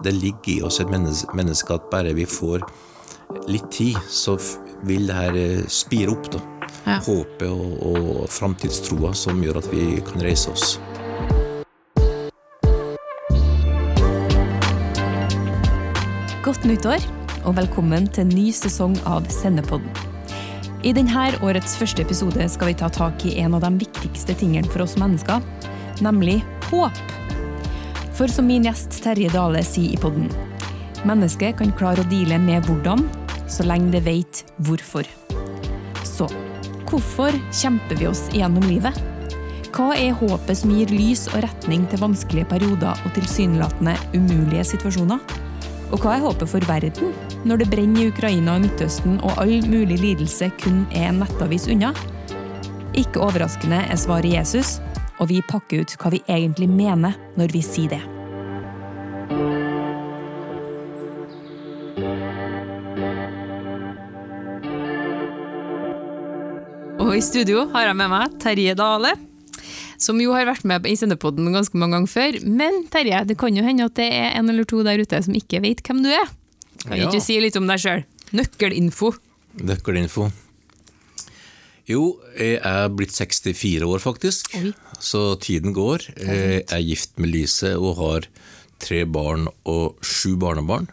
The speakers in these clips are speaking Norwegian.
det ligger i oss et menneske at bare vi får litt tid, så vil det her eh, spire opp. da. Ja. Håpet og, og framtidstroa som gjør at vi kan reise oss. Godt nyttår, og velkommen til en ny sesong av Sendepodden. I denne årets første episode skal vi ta tak i en av de viktigste tingene for oss mennesker, nemlig håp. For som min gjest Terje Dale sier i podden, mennesket kan klare å deale med hvordan, så lenge det vet hvorfor. Så hvorfor kjemper vi oss gjennom livet? Hva er håpet som gir lys og retning til vanskelige perioder og tilsynelatende umulige situasjoner? Og hva er håpet for verden, når det brenner i Ukraina og Midtøsten og all mulig lidelse kun er en nettavis unna? Ikke overraskende er svaret Jesus, og vi pakker ut hva vi egentlig mener når vi sier det. Og i studio har jeg med meg Terje Dale, som jo har vært med i Sendepodden ganske mange ganger før. Men Terje, det kan jo hende at det er en eller to der ute som ikke vet hvem du er. Kan ja. ikke si litt om deg sjøl? Nøkkelinfo. Nøkkelinfo. Jo, jeg er blitt 64 år, faktisk. Oi. Så tiden går. Jeg er gift med Lise og har tre barn og sju barnebarn.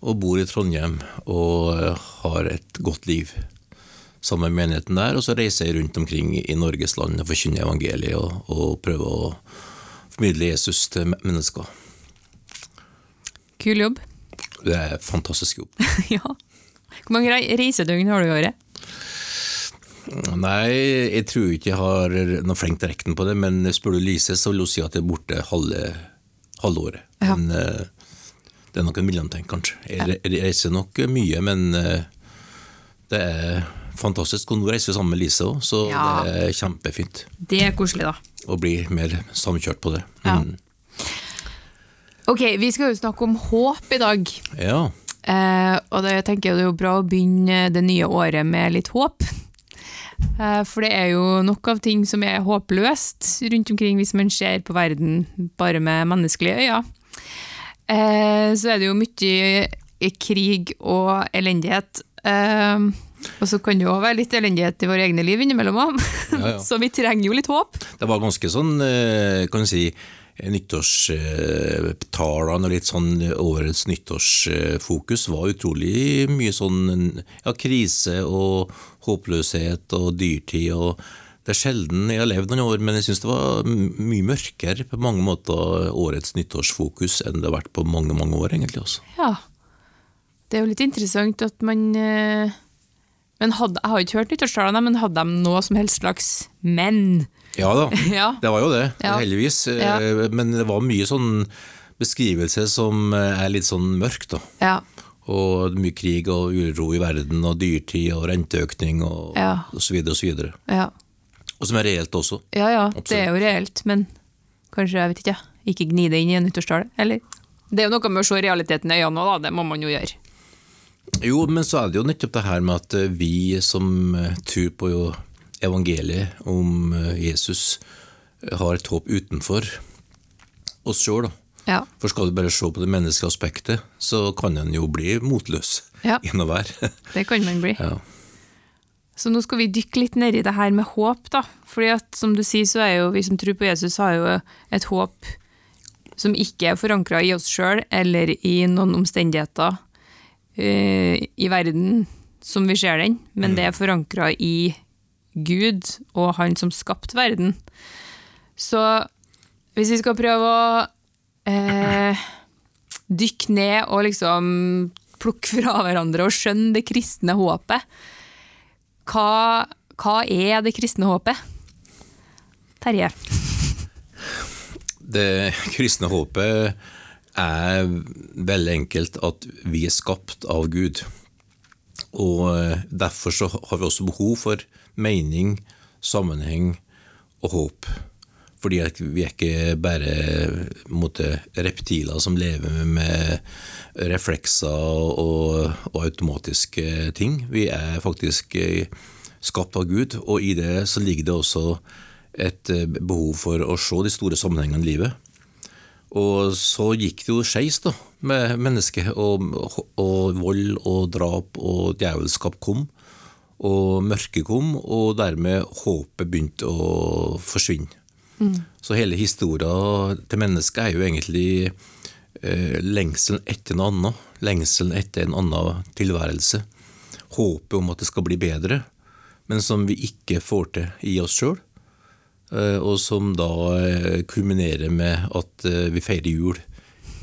Og bor i Trondheim og har et godt liv sammen med menigheten der. Og så reiser jeg rundt omkring i Norges land og forkynner evangeliet og, og prøver å formidle Jesus til mennesker. Kul jobb. Det er fantastisk jobb. ja. Hvor mange reisedøgn har du i året? Nei, jeg tror ikke jeg har noe flink til på det, men spør du Lise, så vil hun si at jeg er borte halve, halve året. Ja. Men uh, det er nok en mellomting, kanskje. Jeg, reiser nok mye, men uh, det er fantastisk. Hun reiser sammen med Lise òg, så ja. det er kjempefint. Det er koselig, da. Å bli mer samkjørt på det. Mm. Ok, vi skal jo snakke om håp i dag. Ja. Eh, og det tenker jeg det er jo bra å begynne det nye året med litt håp. Eh, for det er jo nok av ting som er håpløst rundt omkring hvis man ser på verden bare med menneskelige øyne. Eh, så er det jo mye krig og elendighet. Eh, og så kan det jo være litt elendighet i våre egne liv innimellom òg, ja, ja. så vi trenger jo litt håp. Det var ganske sånn, kan du si, nyttårstalene og litt sånn årets nyttårsfokus var utrolig mye sånn ja, krise og håpløshet og dyrtid. og Det er sjelden jeg har levd noen år, men jeg syns det var mye mørkere på mange måter årets nyttårsfokus enn det har vært på mange mange år. egentlig også. Ja, det er jo litt interessant at man eh, men hadde, Jeg har ikke hørt nyttårstalene, men hadde de noe som helst slags menn? Ja da, ja. det var jo det, ja. heldigvis. Ja. Eh, men det var mye sånn beskrivelse som eh, er litt sånn mørk, da. Ja. Og mye krig og uro i verden, og dyrtid og renteøkning og, og så videre og så videre. Ja. Og som er reelt også. Ja ja, Absolutt. det er jo reelt, men kanskje, jeg vet ikke, ikke gni det inn i en nyttårstale, eller? Det er jo noe med å se realiteten i øynene òg, det må man jo gjøre. Jo, men så er det jo nettopp det her med at eh, vi som tror på evangeliet om eh, Jesus eh, har et håp utenfor oss sjøl. Ja. For skal du bare se på det menneskelige aspektet, så kan en jo bli motløs ja. inn og hver. det kan man bli. Ja. Så nå skal vi dykke litt ned i det her med håp, da. Fordi at som du sier, så er jo vi som tror på Jesus, har jo et håp som ikke er forankra i oss sjøl eller i noen omstendigheter i verden som vi ser den, men mm. det er forankra i Gud og han som skapte verden. Så hvis vi skal prøve å eh, dykke ned og liksom plukke fra hverandre og skjønne det kristne håpet, hva, hva er det kristne håpet? Terje? Det kristne håpet er veldig enkelt at vi er skapt av Gud. Og eh, derfor så har vi også behov for mening, sammenheng og håp. Fordi vi er ikke bare måte, reptiler som lever med reflekser og, og, automatiske ting. Vi er faktisk eh, skapt av Gud, og i det så ligger det også et eh, behov for å se de store sammenhengene i livet. Og så gikk det jo skeis med mennesket, og, og, vold og drap og djevelskap kom. Og mørket kom, og dermed håpet begynte å forsvinne. Mm. Så hele historia til mennesket er jo egentlig eh, lengselen etter noe annet. Lengselen etter en annen tilværelse. Håpet om at det skal bli bedre, men som vi ikke får til i oss sjøl. Eh, og som da eh, kulminerer med at eh, vi feirer jul.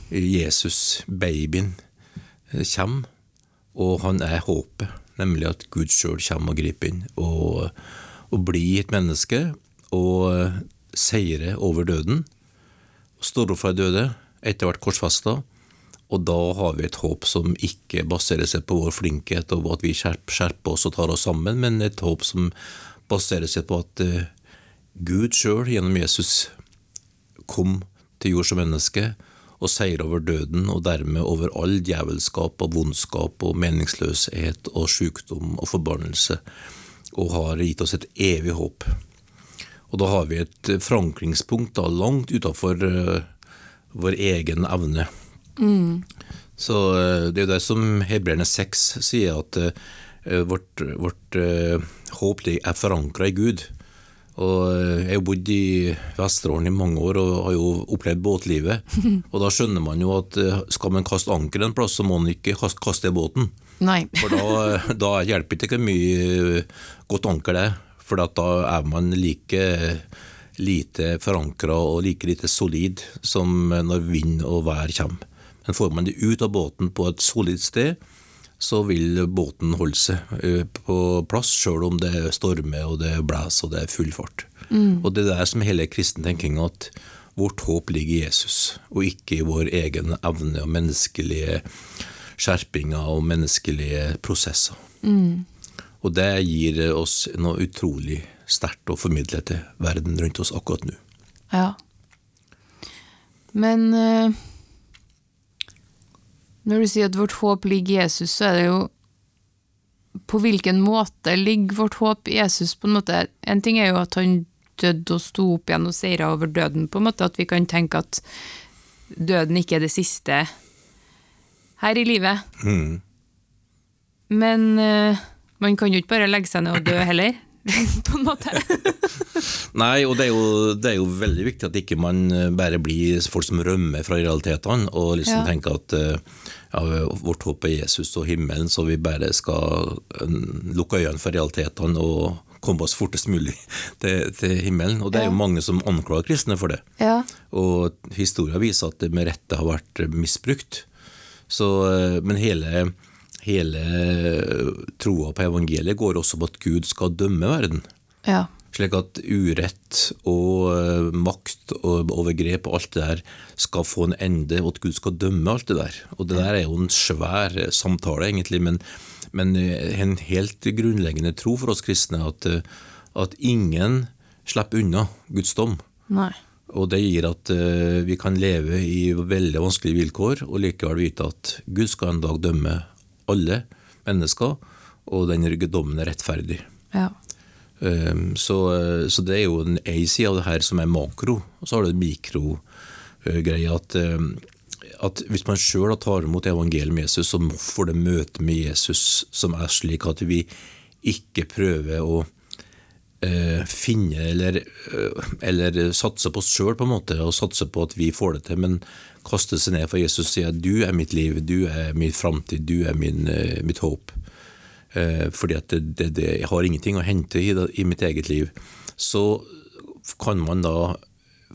Jesus, babyen, kommer, og han er håpet. Nemlig at Gud sjøl kommer og griper inn og, og blir et menneske og seirer over døden. Står opp fra døde, etter hvert korsfesta. Og da har vi et håp som ikke baserer seg på vår flinkhet og at vi skjerper oss og tar oss sammen, men et håp som baserer seg på at Gud sjøl gjennom Jesus kom til jord som menneske og seira over døden, og dermed over all djevelskap og vondskap og meningsløshet og sykdom og forbannelse, og har gitt oss et evig håp. Og da har vi et forankringspunkt da, langt utafor uh, vår egen evne. Mm. Så uh, det er jo det som Hebreerne 6 sier, at uh, vårt, vårt håp er forankra i Gud. Og jeg har bodd i Vesterålen i mange år og har jo opplevd båtlivet. Og da skjønner man jo at eh, skal man kaste anker en plass, så må man ikke kaste båten. Nei. For da, da hjelper det ikke mye godt anker, det. For da er man like lite forankra og like lite solid som når vind og vær kommer. Men får man det ut av båten på et solid sted, så vil båten holde seg eh, på plass, sjøl om det stormer og det blåser og det er full fart. Mm. Og Det er der som hele kristen tenking at vårt håp ligger i Jesus, og ikke i vår egen evne og menneskelige skjerpinger og menneskelige prosesser. Mm. Og det gir oss noe utrolig sterkt å formidle til verden rundt oss akkurat nå. Ja. Men uh når du sier at vårt håp ligger i Jesus, så er det jo På hvilken måte ligger vårt håp i Jesus? på En måte? En ting er jo at han døde og sto opp igjen og seira over døden, på en måte at vi kan tenke at døden ikke er det siste her i livet. Mm. Men uh, man kan jo ikke bare legge seg ned og dø heller. på en måte. Nei, og det er, jo, det er, jo, veldig viktig at ikke man eh, bare blir folk som rømmer fra realitetene, og liksom ja. tenker at eh, ja, vårt håp er Jesus og himmelen, så vi bare skal eh, lukke øynene for realitetene og komme oss fortest mulig til, til himmelen. Og det er jo mange som anklager kristne for det. Ja. Og historien viser at det med rette har vært misbrukt. Så, men hele hele troa på evangeliet går også på at Gud skal dømme verden. Ja. Slik at urett og uh, makt og overgrep og alt det der skal få en ende, og at Gud skal dømme alt det der. Og det der er jo en svær eh, samtale, egentlig, men, men eh, en helt grunnleggende tro for oss kristne at, at ingen slipper unna Guds dom. Nei. Og det gir at vi kan leve i veldig vanskelige vilkår og likevel vite at Gud skal en dag dømme alle mennesker, og den dommen er rettferdig. Ja. Um, så, så, det er jo en ei side av det her som er makro, og så har du en mikrogreie. At, um, at hvis man sjøl tar imot evangeliet med Jesus, så får det møte med Jesus som er slik at vi ikke prøver å finne eller, eller satse på oss sjøl, på en måte, og satse på at vi får det til, men kaste seg ned for Jesus og si at du er mitt liv, du er min framtid, du er min, mitt håp. Uh, fordi at det, det, det, jeg har ingenting å hente i, i, mitt eget liv. Så kan man da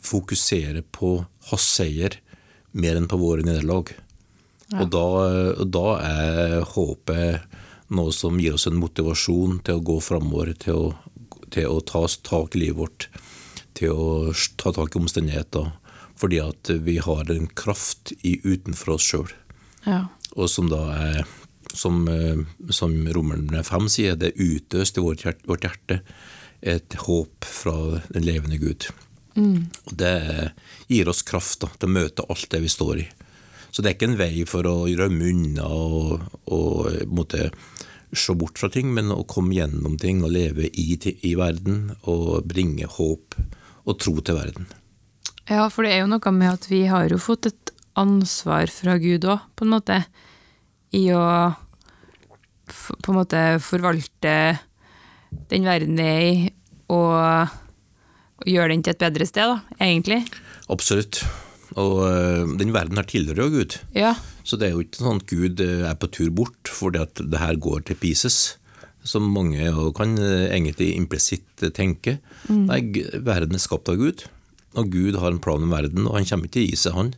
fokusere på hans seier mer enn på våre nederlag. Ja. Og da, da, er håpet noe som gir oss en motivasjon til å gå framover, til til å ta tak i livet vårt, til å ta tak i omstendigheter fordi at vi har en kraft i utenfor oss sjøl. Ja. Og som da er, som, eh, som Romerne 5 sier, det er utøst i vårt hjerte, vårt hjerte et håp fra den levende Gud. Mm. Og Det gir oss kraft da, til å møte alt det vi står i. Så det er ikke en vei for å rømme unna og, og måtte se bort fra ting, men å komme gjennom ting og leve i, i verden og bringe håp og tro til verden. Ja, for det er jo noe med at vi har jo fått et ansvar fra Gud òg, på en måte. I å på en måte forvalte den verden vi er i, og, og gjøre den til et bedre sted, da, egentlig. Absolutt. Og eh, den verden her tilhører jo Gud. Ja. Så det er jo ikke sånn at Gud eh, er på tur bort fordi at det her går til pieces, som mange kan eh, egentlig implisitt tenke. tenke. Nei, verden er skapt av Gud, og Gud har en plan om verden, og han kommer ikke til å gi seg, han.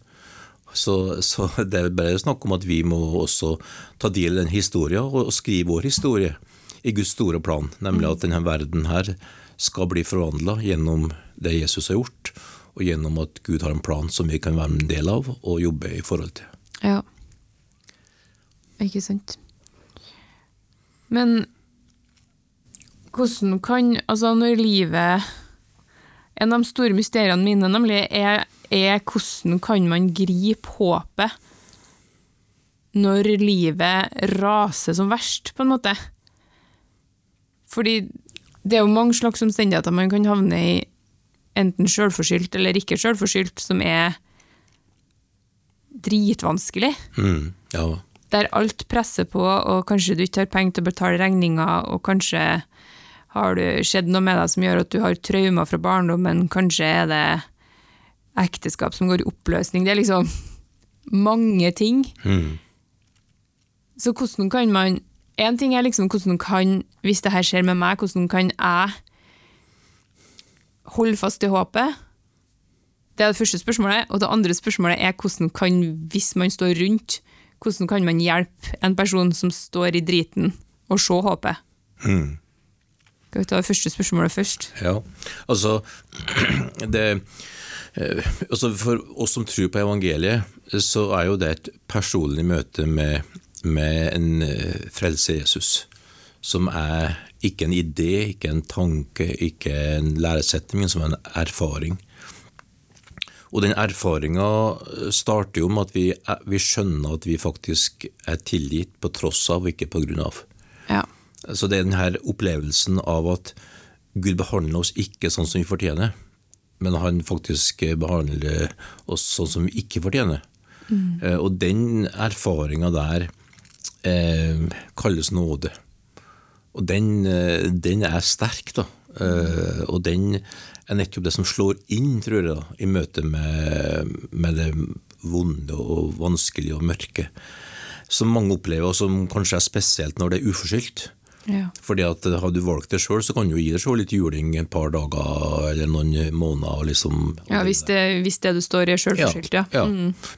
Så, så det er bare snakk om at vi må også ta del i den historien og, og skrive vår historie i Guds store plan, nemlig at denne verden her skal bli forvandla gjennom det Jesus har gjort, og gjennom at Gud har en plan som vi kan være en del av og jobbe i forhold til. Ja. Ikke sant. Men hvordan kan Altså, når livet En av de store mysteriene mine nemlig er, er hvordan kan man gripe håpet når livet raser som verst, på en måte. Fordi det er jo mange slags omstendigheter man kan havne i, enten sjølforskyldt eller ikke sjølforskyldt, som er dritvanskelig Mm, ja, der alt presser på, og kanskje du ikke har penger til å betale regninger, og kanskje har det skjedd noe med deg som gjør at du har traumer fra barndommen, kanskje er det ekteskap som går i oppløsning. Det er liksom mange ting. mm, Så hvordan kan man En ting er liksom hvordan kan, hvis det her skjer med meg, hvordan kan jeg holde fast i håpet? Det er det første spørsmålet. Og det andre spørsmålet er hvordan kan, hvis man står rundt, hvordan kan man hjelpe en person som står i driten, å se håpet? mm. Skal vi ta det første spørsmålet først? Ja, altså det, altså For oss som tror på evangeliet, så er jo det et personlig møte med, med en eh, frelse Jesus. Som er ikke en idé, ikke en tanke, ikke en læresetning, men som er en erfaring. Og den erfaringa starter jo med at vi, vi skjønner at vi faktisk er tilgitt på tross av, og ikke på grunn av. Ja. Så det er denne opplevelsen av at Gud behandler oss ikke sånn som vi fortjener, men han faktisk behandler oss sånn som vi ikke fortjener. Eh, Og den erfaringa der eh, kalles nåde. Og den, eh, den er sterk, da. Eh, og den er nettopp det som slår inn, tror jeg, da, i møte med, med det vonde og vanskelige og mørke. Som mange opplever, og som kanskje er spesielt når det er uforskyldt. Ja. Fordi at Har du valgt det sjøl, så kan du gi deg sjøl litt juling et par dager eller noen måneder. og Liksom, ja hvis, det, hvis det du står i, er sjølforskyldt, ja. ja.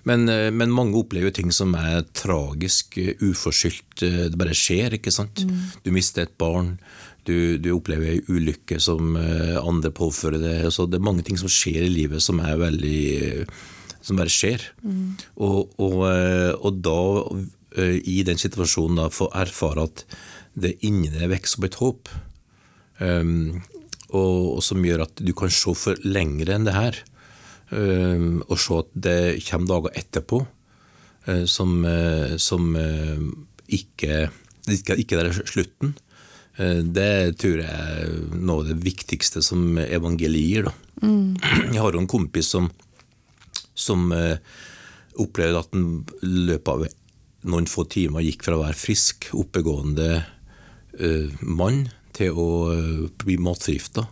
Men, eh, men mange opplever ting som er tragisk, eh, uforskyldt. eh, Det bare skjer, ikke sant. Du mister et barn, du, du opplever ei ulykke som eh, andre påfører deg. Så det er mange ting som skjer i livet som er veldig eh, som bare skjer. Og, og, eh, og da, eh, i den situasjonen, da, få erfare at det inni deg vokser opp et håp. Um, og, og som gjør at du kan se for lengre enn det her. Um, og se at det kommer dager etterpå uh, som, uh, som uh, ikke, ikke ikke er slutten. Eh, det tror jeg er noe av det viktigste som evangeliet gir. Mm. Jeg har jo en kompis som, som eh, opplevde at han løpet av noen få timer gikk fra å være frisk, oppegående eh, mann til å eh, bli matforgifta.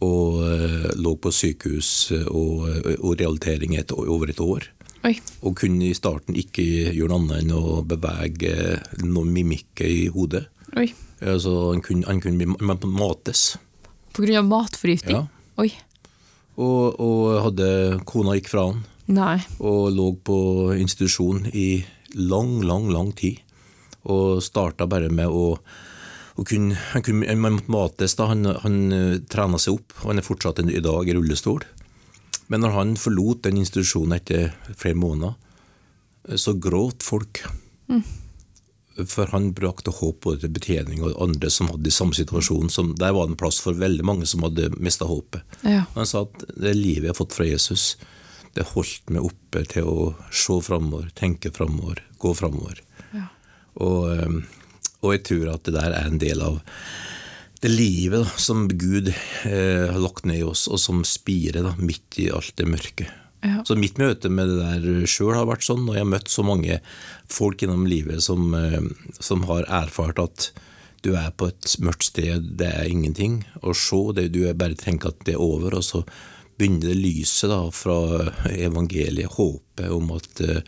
Og eh, lå på sykehus eh, og, og rehabilitering et, over et år. Oi. Og kunne i starten ikke gjøre noe annet enn å bevege noen mimikker i hodet. Oi. Altså, han kunne, han kunne mates. På grunn av matforgiftning? Ja. Oi. Og, og hadde, kona gikk fra han Nei. og lå på institusjon i lang, lang, lang tid. Og starta bare med å, kunne, han kunne Han måtte mates, da. Han, han eh, trena seg opp, og han er fortsatt i dag i rullestol. Men når han forlot den institusjonen etter flere måneder, eh, så gråt folk. For han brakte håp både til betjening og andre som hadde i samme situasjon. Som, der var det en plass for veldig mange som hadde mista håpet. Ja. Han sa at det livet jeg har fått fra Jesus, det holdt meg oppe til å se framover, tenke framover, gå framover. Ja. Og, eh, og jeg tror at det der er en del av det livet da, som Gud eh, har lagt ned i oss, og som spirer da, midt i alt det mørke. Ja. Så mitt møte med det der sjøl har vært sånn, og jeg har møtt så mange folk gjennom livet som, eh, som har erfart at du er på et mørkt sted, det er ingenting å se, det, du bare tenker at det er over, og så begynner det lyset da, fra evangeliet, håpet om at uh,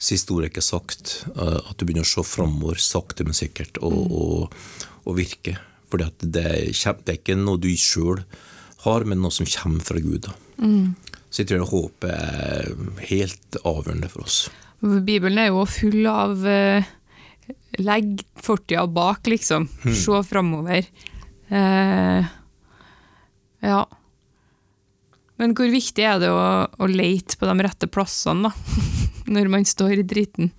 siste ord er ikke sagt, uh, at du begynner å se framover sakte, men sikkert, og, og, og virke. Fordi det, det, er ikke noe du sjøl har, men noe som kommer fra Gud. Mm. Så jeg tror håpet er helt avgjørende for oss. Bibelen er jo full av Legg fortida bak, liksom. Mm. Se framover. Uh, ja. Men hvor viktig er det å, å lete på de rette plassene, da? Når man står i dritten?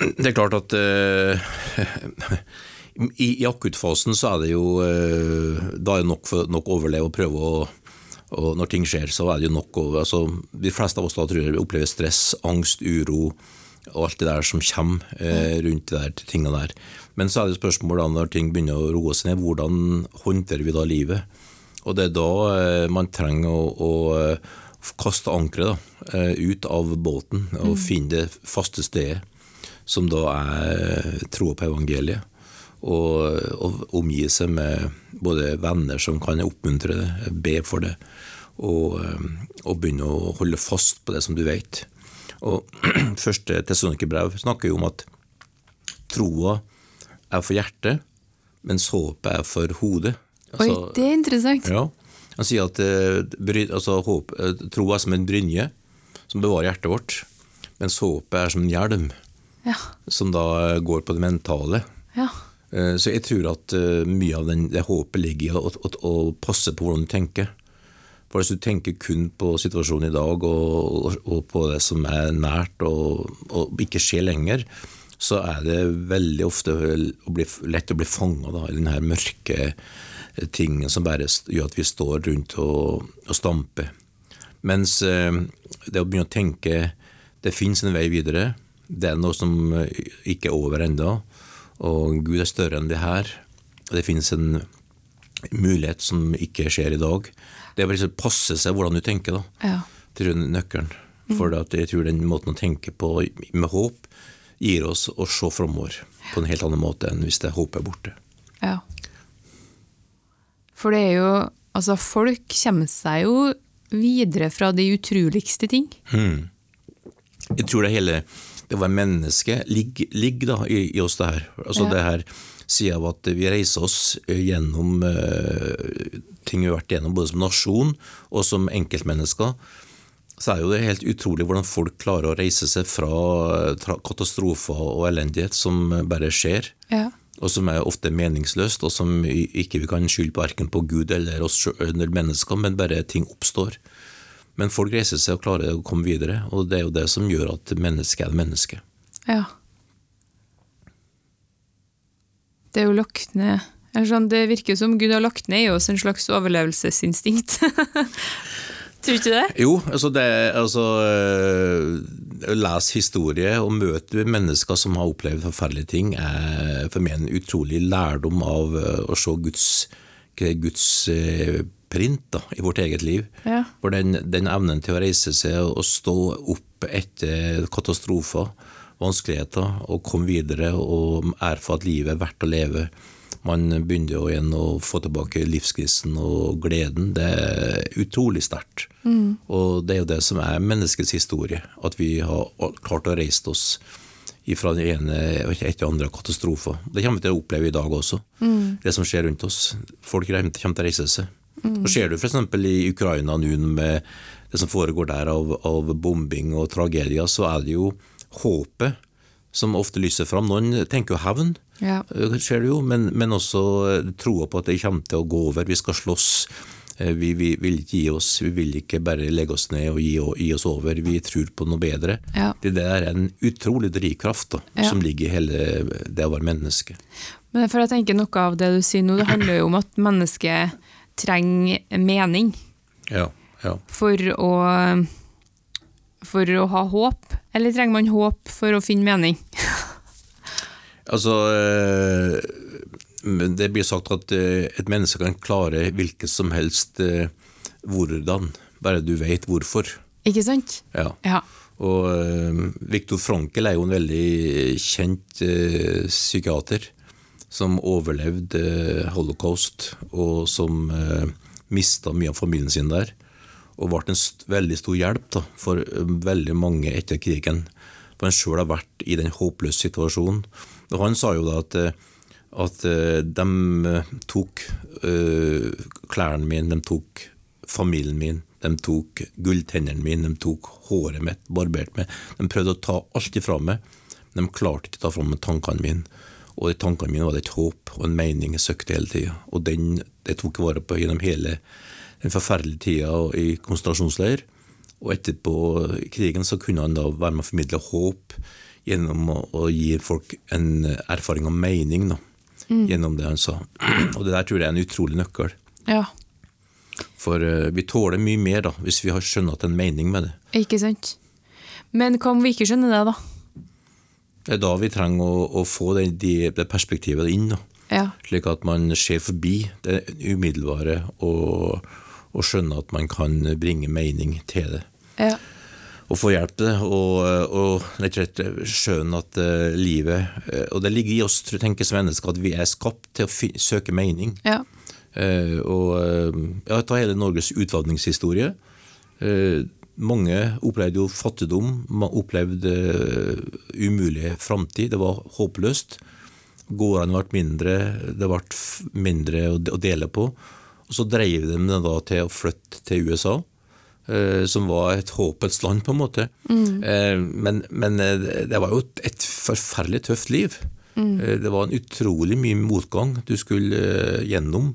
Det er klart at uh, i, i, akuttfasen så er det jo uh, Da er det nok, for, nok overleve og prøve å og når ting skjer, så er det jo nok å altså, De fleste av oss da tror jeg opplever stress, angst, uro og alt det der som kommer eh, rundt de der tingene der. Men så er det spørsmålet når ting begynner å roe seg ned, hvordan håndterer vi da livet? Og det er da eh, man trenger å, å, eh, kaste ankeret eh, ut av båten og mm. finne det faste stedet, som da er troa på evangeliet og, og omgi seg med både venner som kan oppmuntre det, be for det, og, og begynne å holde fast på det som du vet. Og Første brev snakker jo om at troa er for hjertet, mens håpet er for hodet. Altså, Oi, det er interessant. Ja, Han sier at eh, altså, håp, eh, troa er som en brynje som bevarer hjertet vårt, mens håpet er som en hjelm ja. som da går på det mentale. Ja. Eh, så jeg tror at eh, mye av den, det håpet ligger i å, å, å, passe på hvordan du tenker. For Hvis du tenker kun på situasjonen i dag og, og, på det som er nært og, og, ikke skjer lenger, så er det veldig ofte å bli, lett å bli fanga i denne mørke tingen som bare gjør at vi står rundt og, stamper. Mens eh, det å begynne å tenke det fins en vei videre, det er noe som ikke er over ennå. Og Gud er større enn det her. Og det finnes en mulighet som ikke skjer i dag. Det er bare å passe seg hvordan du tenker, da. Ja. Til nøkkelen. For jeg tror den måten å tenke på med håp gir oss å se framover på en helt annen måte enn hvis det håpet er borte. Ja. For det er jo Altså, folk kommer seg jo videre fra de utroligste ting. Hmm. Jeg tror det hele det å være menneske ligger ligg da i, i, oss, det her. Altså ja. det her sier av at vi reiser oss eh, gjennom uh, ting vi har vært gjennom, både som nasjon og som enkeltmennesker. Så er jo det helt utrolig hvordan folk klarer å reise seg fra katastrofer og elendighet som bare skjer. Ja. Og som er ofte meningsløst, og som ikke vi kan skylde på verken på Gud eller oss eller mennesker, men bare ting oppstår. Men folk reiser seg og klarer å komme videre, og det er jo det som gjør at mennesket er menneske. Ja. Det er jo lagt ned sånn, Det virker som Gud har lagt ned i oss en slags overlevelsesinstinkt. Tror du ikke det? Jo, altså, det, altså Å lese historie og møte mennesker som har opplevd forferdelige ting, er for meg en utrolig lærdom av å se Guds, Guds eh, print da, i vårt eget liv. Ja. For den, den, evnen til å reise seg og stå opp etter katastrofer, vanskeligheter, og komme videre og erfare at livet er verdt å leve. Man begynner jo igjen å få tilbake livskrisen og gleden. Det er utrolig sterkt. Mm. Og det er jo det som er menneskets historie. At vi har klart å reise oss fra den ene etter andre katastrofer. Det kommer vi til å oppleve i dag også. Mm. Det som skjer rundt oss. Folk kommer til å reise seg. Mm. Og Ser du f.eks. i Ukraina nå med det som foregår der av, av, bombing og tragedier, så er det jo håpet som ofte lyser fram. Noen tenker jo hevn, ja. Eh, ser du jo, men, men også troa på at det kommer til å gå over. Vi skal slåss. Eh, vi, vi, vil ikke gi oss, vi vil ikke bare legge oss ned og gi, gi oss over. Vi tror på noe bedre. Ja. Det der er en utrolig drivkraft da, ja. som ligger i hele det å være menneske. Men for jeg tenker Noe av det du sier nå, det handler jo om at mennesket trenger mening ja, ja. For, å, for å ha håp, eller trenger man håp for å finne mening? altså, eh, det blir sagt at eh, et menneske kan klare hvilket som helst eh, hvordan, bare du vet hvorfor. Ikke sant? Ja. Ja. Og Viktor Frankel er jo en veldig kjent psykiater som overlevde holocaust, og som mista mye av familien sin der. Og ble en veldig stor hjelp da, for eh, veldig mange etter krigen. For han sjøl har vært i den håpløse situasjonen. Og han sa jo da at, eh, at eh, de tok klærne mine, de tok familien min, de tok gulltennene mine, de tok håret mitt, barbert meg. De prøvde å ta alt ifra meg. men De klarte ikke å ta fra meg tankene mine. Og i tankene mine var det et håp og en mening jeg søkte hele tida. Og den det tok jeg vare på gjennom hele den forferdelige tida i konsentrasjonsleir. Og etterpå krigen så kunne han da være med å formidle håp gjennom å, gi folk en erfaring og mening. da, Gjennom det han sa. Og det der tror jeg er en utrolig nøkkel. ja. For uh, vi tåler mye mer da, hvis vi har skjønnet en mening med det. Ikke sant? Men hva om vi ikke skjønner det, da? Det er da vi trenger å, å få det, de, det perspektivet inn. da. Ja. Slik at man ser forbi det umiddelbare og, og skjønner at man kan bringe mening til det. Ja. Og få hjelp til det, og, og rett og slett skjønne at eh, livet eh, Og det ligger i oss tenker som mennesker at vi er skapt til å søke mening. ja. Eh, og ja, ta hele Norges utvandringshistorie. Mange opplevde jo fattigdom, man opplevde umulig framtid. Det var håpløst. Gårdene ble mindre, det ble mindre å dele på. Og så dreiv de det da til å flytte til USA. eh, Som var et håpets land, på en måte. Eh, Men, men eh, det var jo et- forferdelig tøft liv. Eh, Det var en utrolig mye motgang du skulle gjennom.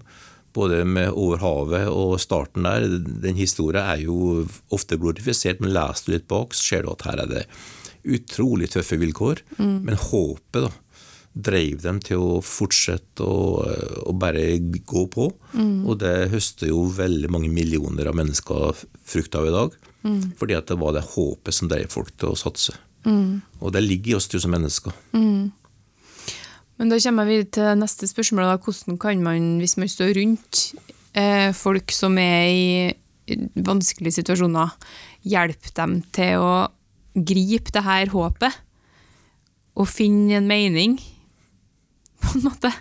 Både med over havet og starten der. Den historien er jo ofte glorifisert, men leser du litt bak, så ser du at her er det utrolig tøffe vilkår. Men håpet da, drev dem til å fortsette å, å bare gå på. Og det høster jo veldig mange millioner av mennesker frukt av i dag. Fordi at det var det håpet som drev folk til å satse. Og det ligger i oss som mennesker. Men da kommer vi til neste spørsmål. Da. Hvordan kan man, hvis man står rundt eh, folk som er i vanskelige situasjoner, hjelpe dem til å gripe det her håpet og finne en mening, på en måte?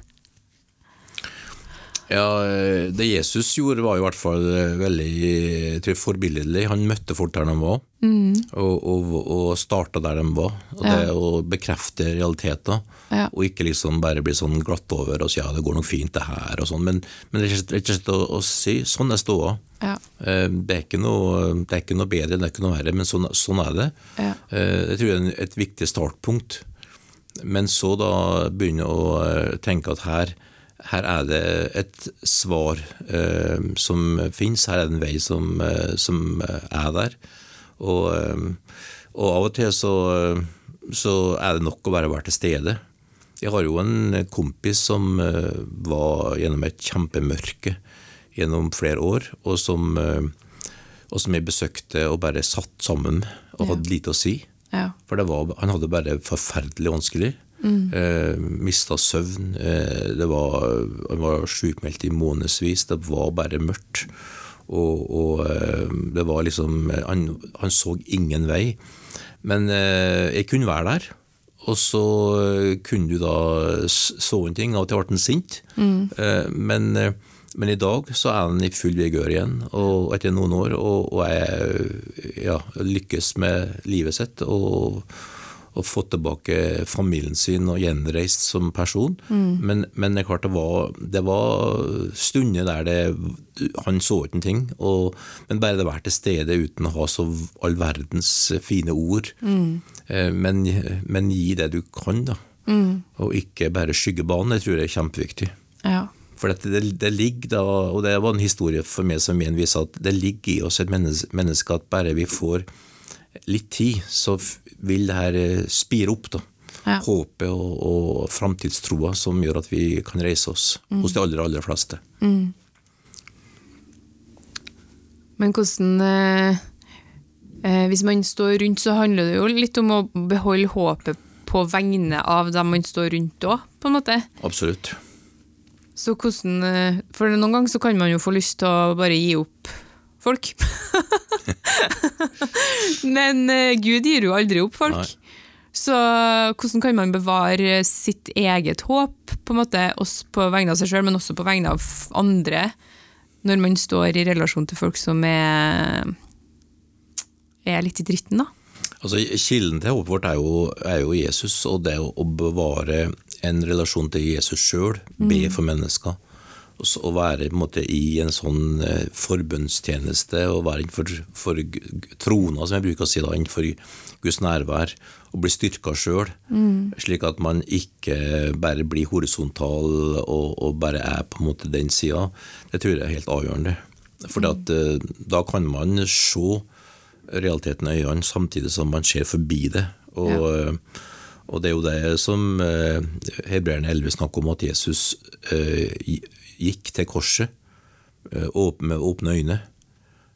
Ja, eh, Det Jesus gjorde var i hvert fall eh, veldig tror, forbilledlig. Han møtte folk der de var, og, og, og starta der de var. Og det Å bekrefte realiteter, Ja. og ikke liksom bare bli sånn glatt over og si ja, det går nok fint, det her, og sånn. Men, men rett og slett- å, å si sånn er ståa. Ja. Eh, Det er, noe, det er ikke noe bedre, det er ikke noe verre, men sånn, sånn er det. Ja. Jeg tror det er et viktig startpunkt. Men så da begynne å eh, tenke at her, her er det et svar eh, som fins, her er det en vei som, eh, som er der. Og, eh, og av og til så, så er det nok å bare være til stede. Jeg har jo en kompis som var gjennom et kjempemørke gjennom flere år, og som, og som jeg besøkte og bare satt sammen og hadde lite å si. Ja. For det var, han hadde bare forferdelig vanskelig. Eh, Mista søvn. Eh, det var, han var sjukmeldt i månedsvis. Det var bare mørkt. Og, og eh, det var liksom han, han så ingen vei. Men eh, jeg kunne være der. Og så eh, kunne du da så en ting. Av og til ble han sint. Eh, men, men i dag så er han i full vigør igjen, og etter noen år, og, og jeg ja, lykkes med livet sitt. og og fått tilbake familien sin og gjenreist som person. Men, men det er klart det var, det var stunder der det, han så ikke en ting. Og, men bare det å være til stede uten å ha så all verdens fine ord. Mm. Men, men gi det du kan, da. Og ikke bare skyggebanen. Det tror jeg er kjempeviktig. Ja. For det, det, ligger da, og det var en historie for meg som igjen viser at det ligger i oss et menneske, menneske at bare vi får litt tid, så vil det her eh, spire opp. da. Ja. Håpet og, og framtidstroa som gjør at vi kan reise oss hos de aller, aller fleste. Men hvordan eh, eh, Hvis man står rundt, så handler det jo litt om å beholde håpet på vegne av dem man står rundt òg, på en måte. Absolutt. Så hvordan eh, For noen ganger så kan man jo få lyst til å bare gi opp folk. Men eh, Gud gir jo aldri opp folk. Nei. Så hvordan kan man bevare sitt eget håp, på en måte, også på vegne av seg sjøl, men også på vegne av andre, når man står i relasjon til folk som er, er litt i dritten, da? Altså, Kilden til håpet vårt er jo, er jo Jesus, og det å, bevare en relasjon til Jesus sjøl, be for mennesker. Å være på en måte, i en sånn eh, forbønnstjeneste, og være innenfor for trona, som jeg bruker å si, da, innenfor Guds nærvær, og bli styrka sjøl. Slik at man ikke bare blir horisontal og, og bare er på en måte den sida. Det tror jeg er helt avgjørende. For da kan man se realiteten i øynene samtidig som man ser forbi det. Og, ja. og det er jo det som eh, Hebreerne 11 snakker om, at Jesus eh, gikk til korset eh, med åpne øyne.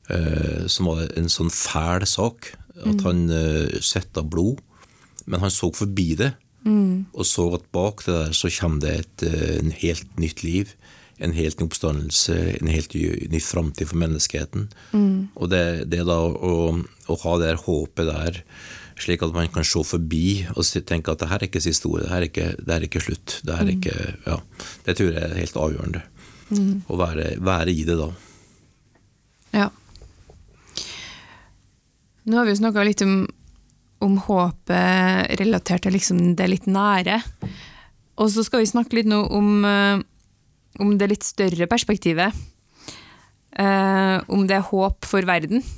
Eh, som var en sånn fæl sak. At han eh, svetta blod. Men han så forbi det, og så at bak det der så kommer det et eh, helt nytt liv. En helt ny oppstandelse, en helt ny, framtid for menneskeheten. Og det, det da å, å ha det der håpet der, slik at man kan se forbi og tenke at det her er ikke siste ordet, det her er ikke, det her er ikke slutt. Det, her er ikke, ja, det tror jeg er helt avgjørende. Å være, være i det da. Ja. Nå har vi jo snakka litt om, om håpet relatert til liksom det litt nære. Og så skal vi snakke litt nå om, eh, om det litt større perspektivet. Uh, om det er håp for verden.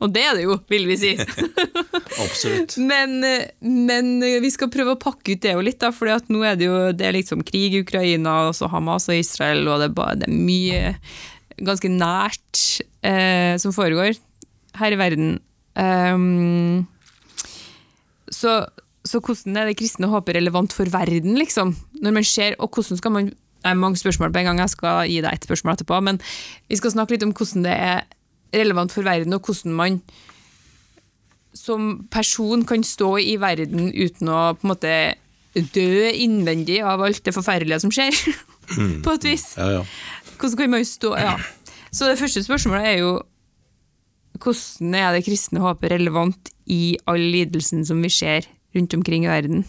Og det er det jo, vil vi si. Absolutt. Men, eh, men vi skal prøve å pakke ut det jo litt, for nå er det jo det er liksom krig i Ukraina, og så Hamas og Israel, og det er, bare, det er mye ganske nært eh, som foregår her i verden. Um, så, så hvordan er det kristne håpet relevant for verden, liksom? Når man ser, og hvordan skal man Det er mange spørsmål på en gang, jeg skal gi deg et spørsmål etterpå, men vi skal snakke litt om hvordan det er relevant for verden, og hvordan man som person kan stå i verden uten å på en måte dø innvendig av alt det forferdelige som skjer, på et vis. Ja, ja. Hvordan kan man stå Ja. Så det første spørsmålet er jo hvordan er det kristne håpet relevant i all lidelsen som vi ser rundt omkring i verden?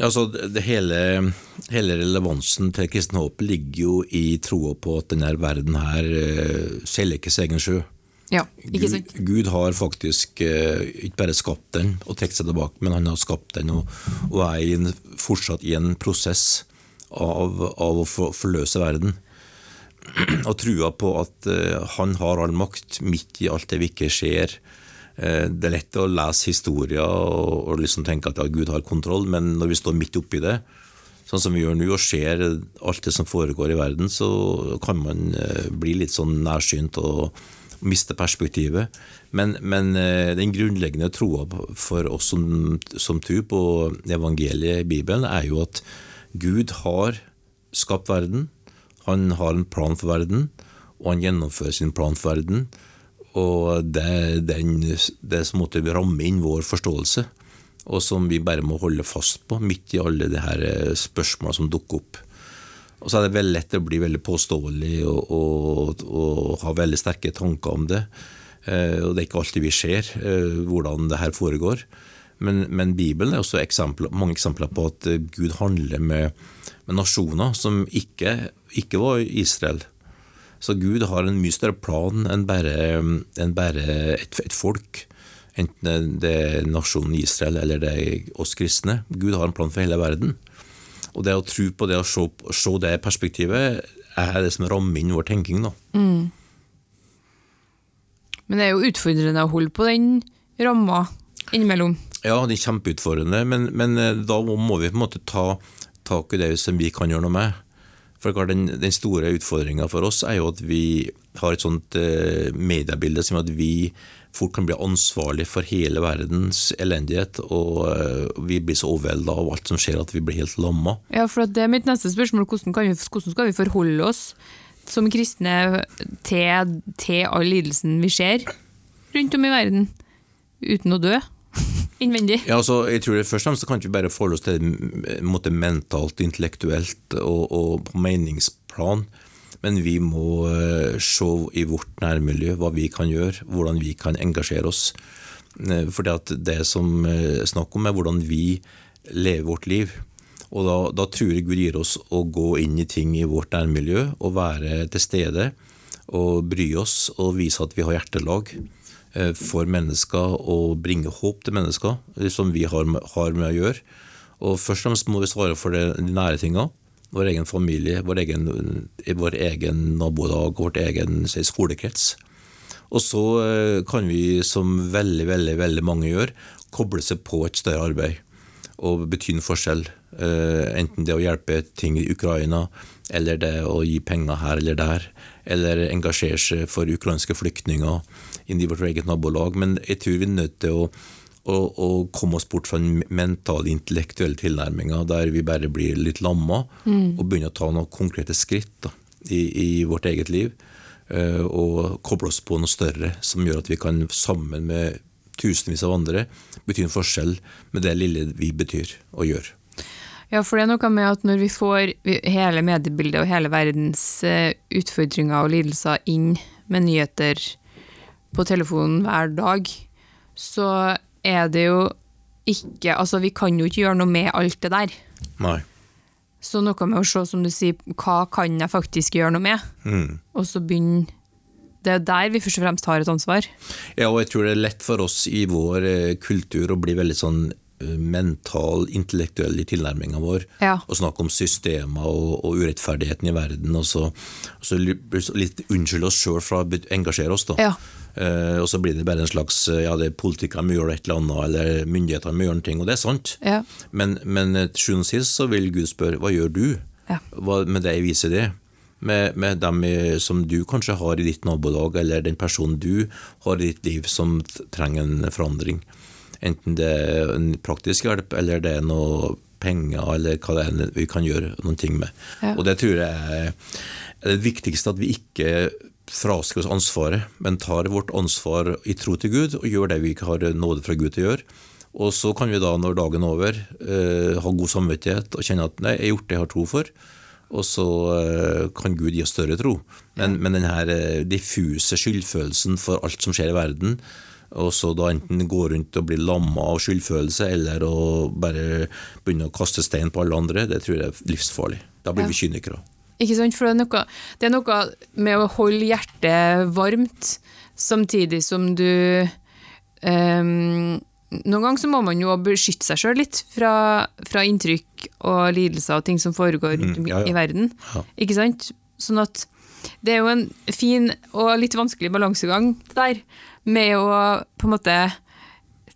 Altså, det hele, hele relevansen til kristen håp ligger jo i troa på at denne verden her eh, seiler ikke sin egen sjø. Ja, ikke Gud, sant? Gud har faktisk eh, ikke bare skapt den og trukket seg tilbake, men han har skapt den og, og er i en, fortsatt i en prosess av, av å forløse verden. Og trua på at eh, han har all makt midt i alt det vi ikke ser. Eh, det er lett å lese historier og, liksom tenke at ja, Gud har kontroll, men når vi står midt oppi det, sånn som vi gjør nå, og ser alt det som foregår i verden, så kan man eh, bli litt sånn nærsynt og miste perspektivet. Men, men eh, den grunnleggende troa for oss som, som tror på evangeliet i Bibelen, er jo at Gud har skapt verden, han har en plan for verden, og han gjennomfører sin plan for verden. Og det den, det som måtte ramme inn vår forståelse, og som vi bare må holde fast på midt i alle de her spørsmålene som dukker opp. Og så er det veldig lett å bli veldig påståelig og, og, og ha veldig sterke tanker om det. Eh, og det er ikke alltid vi ser eh, hvordan det her foregår. Men, men Bibelen er også eksempler, mange eksempler på at eh, Gud handler med, med nasjoner som ikke, ikke var Israel. Så Gud har en mye større plan enn bare, enn bare et, et folk. Enten det er nasjonen Israel eller det er oss kristne. Gud har en plan for hele verden. Og det å tro på det å se, se det perspektivet er det som rammer inn vår tenking. da. Men det er jo utfordrende å holde på den ramma innimellom. Ja, det er kjempeutfordrende, men, men eh, da må vi på en måte ta tak i det som vi kan gjøre noe med. For klart, den, den store utfordringa for oss er jo at vi har et sånt eh, mediebilde som at vi fort kan bli ansvarlig for hele verdens elendighet, og eh, vi blir så overvelda av alt som skjer at vi blir helt lamma. Ja, for det er mitt neste spørsmål. Hvordan, vi, hvordan skal vi forholde oss som kristne til, til all lidelsen vi ser rundt om i verden, uten å dø, innvendig? Ja, altså, jeg tror det Først og fremst kan vi bare forholde oss til det måte, mentalt, intellektuelt og, og på meningsplan. Men vi må uh, se i vårt nærmiljø hva vi kan gjøre, hvordan vi kan engasjere oss. Uh, for det som er snakk om, er hvordan vi lever vårt liv. Og da, da, tror jeg Gud gir oss å gå inn i ting i vårt nærmiljø og være til stede. Og bry oss og vise at vi har hjertelag for mennesker og bringe håp til mennesker, som vi har, har med å gjøre. Og Først og fremst må vi svare for de nære tinga vår egen familie, vår egen, vår egen nabolag, vårt egen skolekrets. Og så eh, kan vi, som veldig, veldig, veldig mange gjør, koble seg på et større arbeid og bety en forskjell. Eh, enten det å hjelpe ting i Ukraina, eller det å gi penger her eller der. Eller engasjere seg for ukrainske flyktninger inn i vårt eget nabolag. Men jeg tror vi er nødt til å å, komme oss bort fra den mentale, intellektuelle tilnærminga der vi bare blir litt lamma, mm. og begynne å ta noen konkrete skritt da, i, i, vårt eget liv. Uh, og koble oss på noe større som gjør at vi kan sammen med tusenvis av andre bety en forskjell med det lille vi betyr og gjør. Ja, for det er noe med at når vi får hele mediebildet og hele verdens uh, utfordringer og lidelser inn med nyheter på telefonen hver dag, så er det jo ikke Altså, vi kan jo ikke gjøre noe med alt det der. Nei. Så noe med å se, som du sier, hva kan jeg faktisk gjøre noe med? Mm. Og så begynne Det er der vi først og fremst har et ansvar. Ja, og jeg tror det er lett for oss i vår eh, kultur å bli veldig sånn eh, mental, intellektuell i tilnærminga vår. Ja. Og snakke om systemer og, og, urettferdigheten i verden. Og så, og så litt unnskylde oss sjøl for å engasjere oss. da. Ja. Uh, og så blir det bare en slags eh, ja, det er politikere må gjøre et eller annet, eller myndighetene må gjøre noe, og det er sant. Ja. Men, men eh, til sjuende og sist så vil Gud spørre hva gjør du ja. hva, med det jeg viser det? Med, med dem som du kanskje har i ditt nabolag, eller den personen du har i ditt liv som trenger en forandring. Enten det er en praktisk hjelp, eller det er noe penger, eller hva det er vi kan gjøre noen ting med. Ja. Og det tror jeg er det viktigste, at vi ikke fraskriver oss ansvaret, men tar vårt ansvar i tro til Gud og gjør det vi ikke har nåde fra Gud til å gjøre. Og så kan vi da, når dagen er over, eh, ha god samvittighet og kjenne at nei, jeg har gjort det jeg har tro for. Og så eh, kan Gud gi oss større tro. Men, men den her eh, diffuse skyldfølelsen for alt som skjer i verden, og så da enten gå rundt og bli lamma av skyldfølelse, eller å bare begynne å kaste stein på alle andre, det tror jeg er livsfarlig. Da blir vi kynikere. Ikke sant? For det er, noe, det er noe med å holde hjertet varmt, samtidig som du um, Noen ganger så må man jo beskytte seg sjøl litt fra, fra, inntrykk og lidelser og ting som foregår rundt mm, ja, ja. i verden. Ja. Ikke sant? Sånn at det er jo en fin og litt vanskelig balansegang der, med å på en måte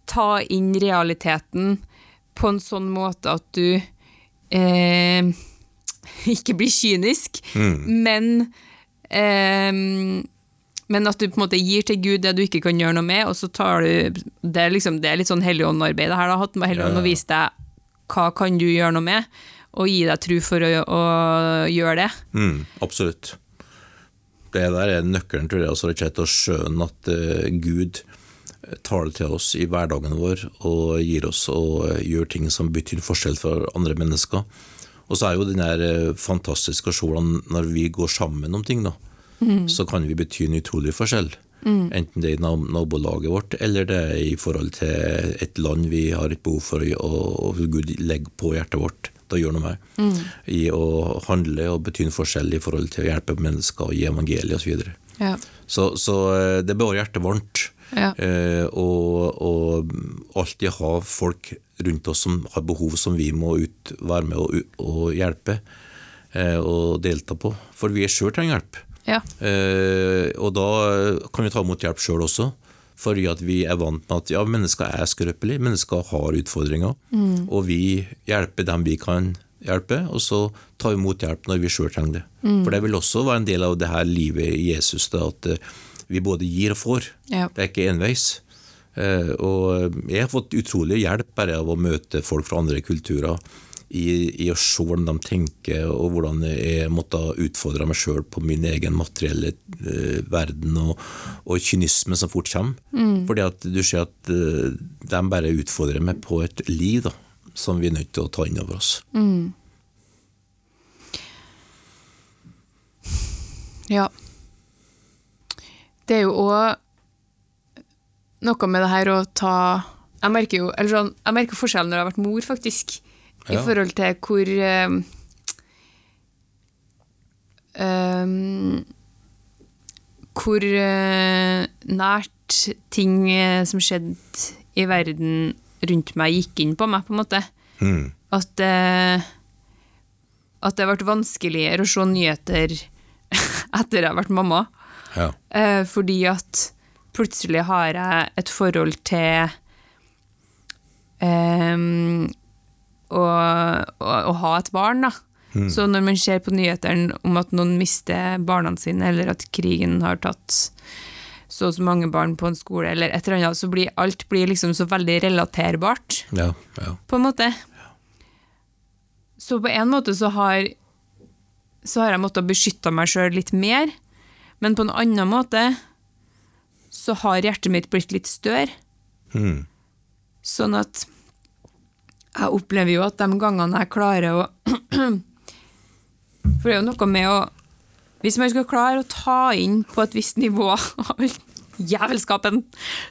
ta inn realiteten på en sånn måte at du eh, ikke bli kynisk, mm. men eh, men at du på en måte gir til Gud det du ikke kan gjøre noe med, og så tar du Det er, liksom, det er litt sånn Helligånd-arbeid det her. har Hatt med Helligånd og vise deg hva kan du gjøre noe med, og gi deg tro for å, å gjøre det. Mm, absolutt. Det der er nøkkelen, tror jeg. altså rett og slett Å skjønne at uh, Gud tar det til oss i hverdagen vår og gir oss og gjør ting som betyr forskjell for andre mennesker. Og så er jo den der eh, fantastiske å se hvordan når vi går sammen om ting, da, mm. så kan vi bety en utrolig forskjell. Mm. Enten det er i nabolaget vårt, eller det er i forhold til et land vi har et behov for, å Gud legger på hjertet vårt å gjøre noe med. Mm. I å handle og bety en forskjell i forhold til å hjelpe mennesker og gi evangeliet osv. Så, ja. så Så eh, det bevarer hjertet varmt. Ja. Eh, og, og, alltid ha folk rundt oss som har behov som vi må ut, være med og, og hjelpe eh, og delta på. For vi sjøl trenger hjelp. Ja. Eh, og da kan vi ta imot hjelp sjøl også. Fordi at vi er vant med at ja, mennesker er skrøpelige, mennesker har utfordringer. Mm. Og vi hjelper dem vi kan hjelpe, og så ta imot hjelp når vi sjøl trenger det. Mm. For det vil også være en del av det her livet i Jesus. Da, at vi både gir og får. Ja. Det er ikke enveis. Eh, og jeg har fått utrolig hjelp bare av å møte folk fra andre kulturer. I, i å se hvordan de tenker, og hvordan jeg måtte utfordre meg sjøl på min egen materielle uh, verden, og, og kynisme som fort kommer. Mm. Fordi at du ser at de bare utfordrer meg på et liv da, som vi er nødt til å ta inn over oss. Ja. Det er jo òg noe med det her å ta Jeg merker jo eller sånn, jeg merker forskjellen når jeg har vært mor, faktisk. I forhold til hvor um, um, Hvor uh, nært ting som skjedde i verden rundt meg, gikk inn på meg, på en måte. Mm. At uh, At det ble vanskeligere å se nyheter etter jeg har vært mamma. Ja. Fordi at plutselig har jeg et forhold til um, å, å, å ha et barn, da. Så når man ser på nyhetene om at noen mister barna sine, eller at krigen har tatt så og så mange barn på en skole, eller et eller annet, så blir alt blir liksom så veldig relaterbart Ja, ja. på en måte. Så på en måte så har, så har jeg måttet beskytte meg sjøl litt mer, men på en annen måte så har hjertet mitt blitt litt større. Mm. Sånn at jeg opplever jo at de gangene jeg klarer å For det er jo noe med å Hvis man skal klare å ta inn på et visst nivå av jævelskapen,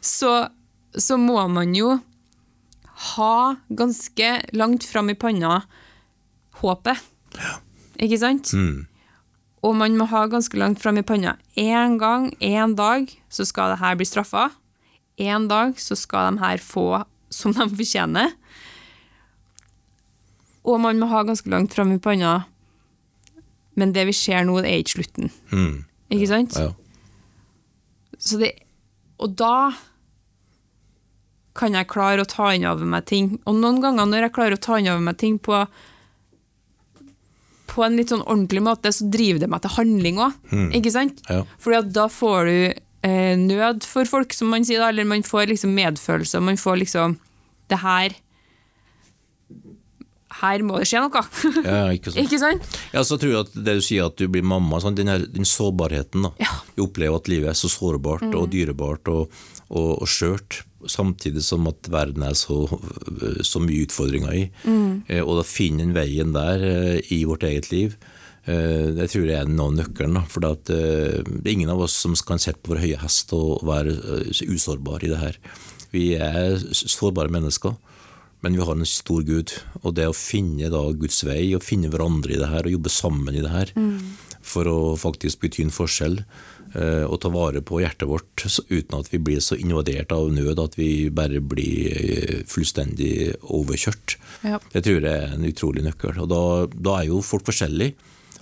så, så må man jo ha ganske langt fram i panna håpet. Ja. Ikke sant? Mm. Og man må ha ganske langt fram i panna. En gang, en dag, så skal det her bli straffa. En dag så skal de her få som de fortjener. Og man må ha ganske langt fram i panna. Men det vi ser nå, det er ikke slutten. Mm. Ikke sant? ja. Så det, og da kan jeg klare å ta inn over meg ting. Og noen ganger når jeg klarer å ta inn over meg ting på, på en litt sånn ordentlig måte, så driver det meg til handling òg. Ikke sant? Ja. Fordi at da får du eh, nød for folk, som man sier da, eller man får liksom medfølelse, man får liksom Det her Her må det skje noe. ja, ikke sant. ikke sant? Ja, så tror jeg at det du sier at du blir mamma, sånn, den, her, den sårbarheten da. Ja. Mm. Opplever at livet er så sårbart og dyrebart og, og, og skjørt, samtidig som at verden er så, så mye utfordringer i. Mm. Eh, og da finne den veien der eh, i vårt eget liv, eh, det tror jeg er noe av nøkkelen. For eh, det er ingen av oss som kan sitte på vår høye hest og være usårbar usårbare i det her. Vi er sårbare mennesker. Men vi har en stor Gud, og det å finne Guds vei, og finne hverandre i det her, og jobbe sammen i det her, for å faktisk bety en forskjell, eh, og ta vare på hjertet vårt, uten at vi blir så invadert av nød at vi bare blir eh, fullstendig overkjørt. Ja. Det tror jeg er en utrolig nøkkel. Og da, da er jo folk forskjellige.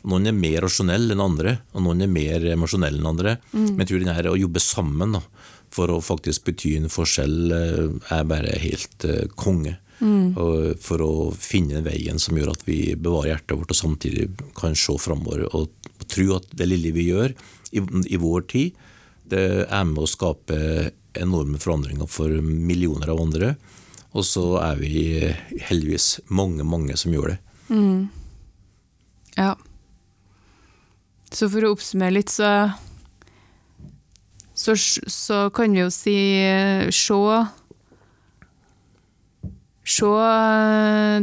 Noen er mer rasjonelle enn andre, og noen er mer emosjonelle enn andre. Men jeg tror den her å jobbe sammen da, for å faktisk bety en forskjell, eh, er bare helt eh, konge. Og for å finne veien som gjør at vi bevarer hjertet vårt, og samtidig kan se framover og tro at det lille vi gjør i, i vår tid, det er med å skape enorme forandringer for millioner av andre. Og så er vi heldigvis mange, mange som gjør det. Ja. Så for å oppsummere litt, så så, så kan vi jo si se Se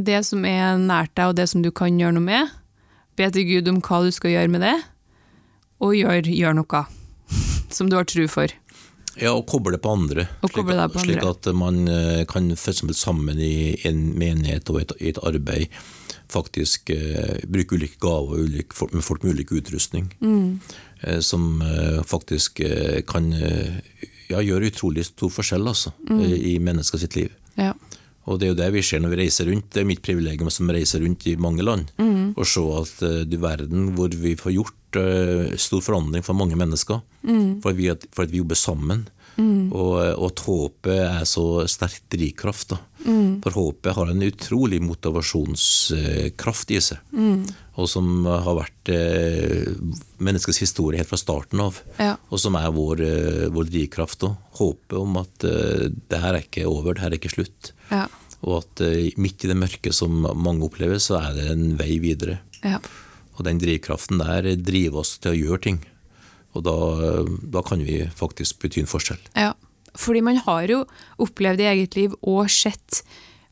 det som er nært deg, og det som du kan gjøre noe med. Be til Gud om hva du skal gjøre med det, og gjør, gjør noe som du har tro for. Ja, og koble på andre. Og koble slik, på slik, at man eh, kan f.eks. sammen i en menighet og et, et arbeid faktisk eh, bruke ulike gaver ulike, folk- med folk med ulik utrustning. Mm. Eh, som eh, faktisk eh, kan eh, ja, gjøre utrolig stor forskjell altså, Mm. i mennesker sitt liv. Ja. Og det er jo det vi ser når vi reiser rundt. Det er mitt privilegium som reiser rundt i mange land. Mm. Å se at eh, du verden hvor vi får gjort uh, stor forandring for mange mennesker. Mm. For, at vi, for at vi jobber sammen. Og, eh, og at håpet er så sterk drivkraft. Mm. For håpet har en utrolig motivasjonskraft i seg. Mm. Og som har vært eh, menneskets historie helt fra starten av. Ja. Og som er vår, eh, vår drivkraft. Håpet om at eh, det her er ikke over, det her er ikke slutt. Ja. Og at eh, midt i det mørke som mange opplever, så er det en vei videre. Ja. Og den drivkraften der driver oss til å gjøre ting. Og da, da kan vi faktisk bety en forskjell. Ja. Fordi man har jo opplevd i eget liv og sett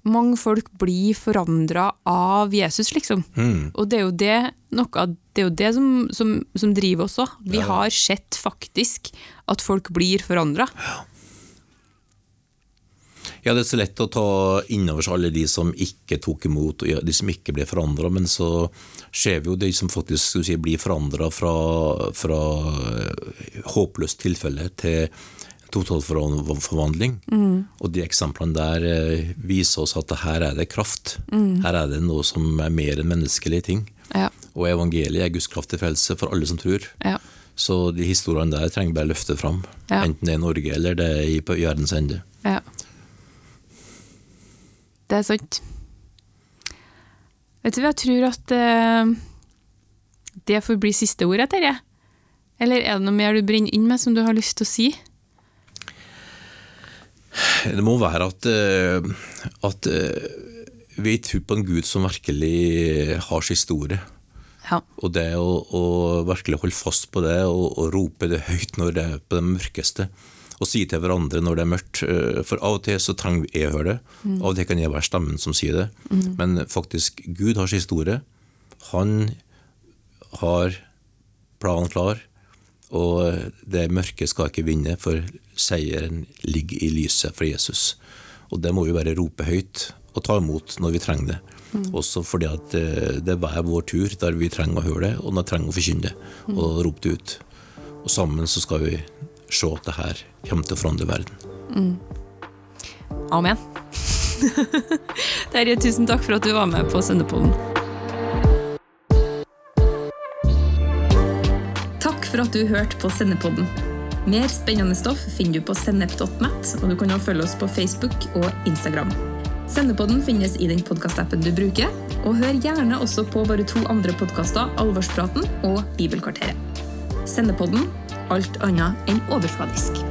mange folk bli forandra av Jesus, liksom. Og det er jo det, noe, det, er jo det som, som, som driver oss òg. Vi har sett faktisk at folk blir forandra. Ja, det er så lett å ta innover seg alle de som ikke tok imot, og de som ikke ble forandra, men så ser vi jo de som faktisk skal si, blir forandra fra, fra eh, håpløst tilfelle til totalforvandling. Og de eksemplene der eh, viser oss at her er det kraft. Her er det noe som er mer enn menneskelige ting. Ja. Og evangeliet er Guds kraft til frelse for alle som tror. Ja. Så de historiene der trenger bare løfte fram. Ja. Enten det er i Norge eller det er i- på verdens ende. Ja. Det er sant. Vet du hva, jeg tror at eh, det får bli siste ordet, Terje. Eller er det noe mer du brenner inn med som du har lyst til å si? Det må være at, eh, at eh, vi tror på en Gud som virkelig har sin historie. Ja. Og det å, å virkelig holde fast på det og, og rope det høyt når det er på det mørkeste. Og si til hverandre når det er mørkt. eh, For av og til så trenger jeg å høre det. Av og til kan jeg være stemmen som sier det. Men faktisk, Gud har sin historie. Han har planen klar. Og det mørke skal ikke vinne, for seieren ligger i lyset for Jesus. Og det må vi bare rope høyt og ta imot når vi trenger det. Også fordi at eh, det er hver vår tur der vi trenger å høre det, og når vi trenger å forkynne det og rope det ut. Og sammen så skal vi se at det her kommer til å forandre verden. Amen. Terje, tusen takk for at du var med på Sønderpodden. Takk for at du hørte på Sendepodden. Mer spennende stoff finner du på sennep.net, og du kan også følge oss på Facebook og Instagram. Sendepodden finnes i den podkastappen du bruker, og hør gjerne også på våre to andre podkaster, Alvorspraten og Bibelkvarteret. Sendepodden alt annet enn overfladisk.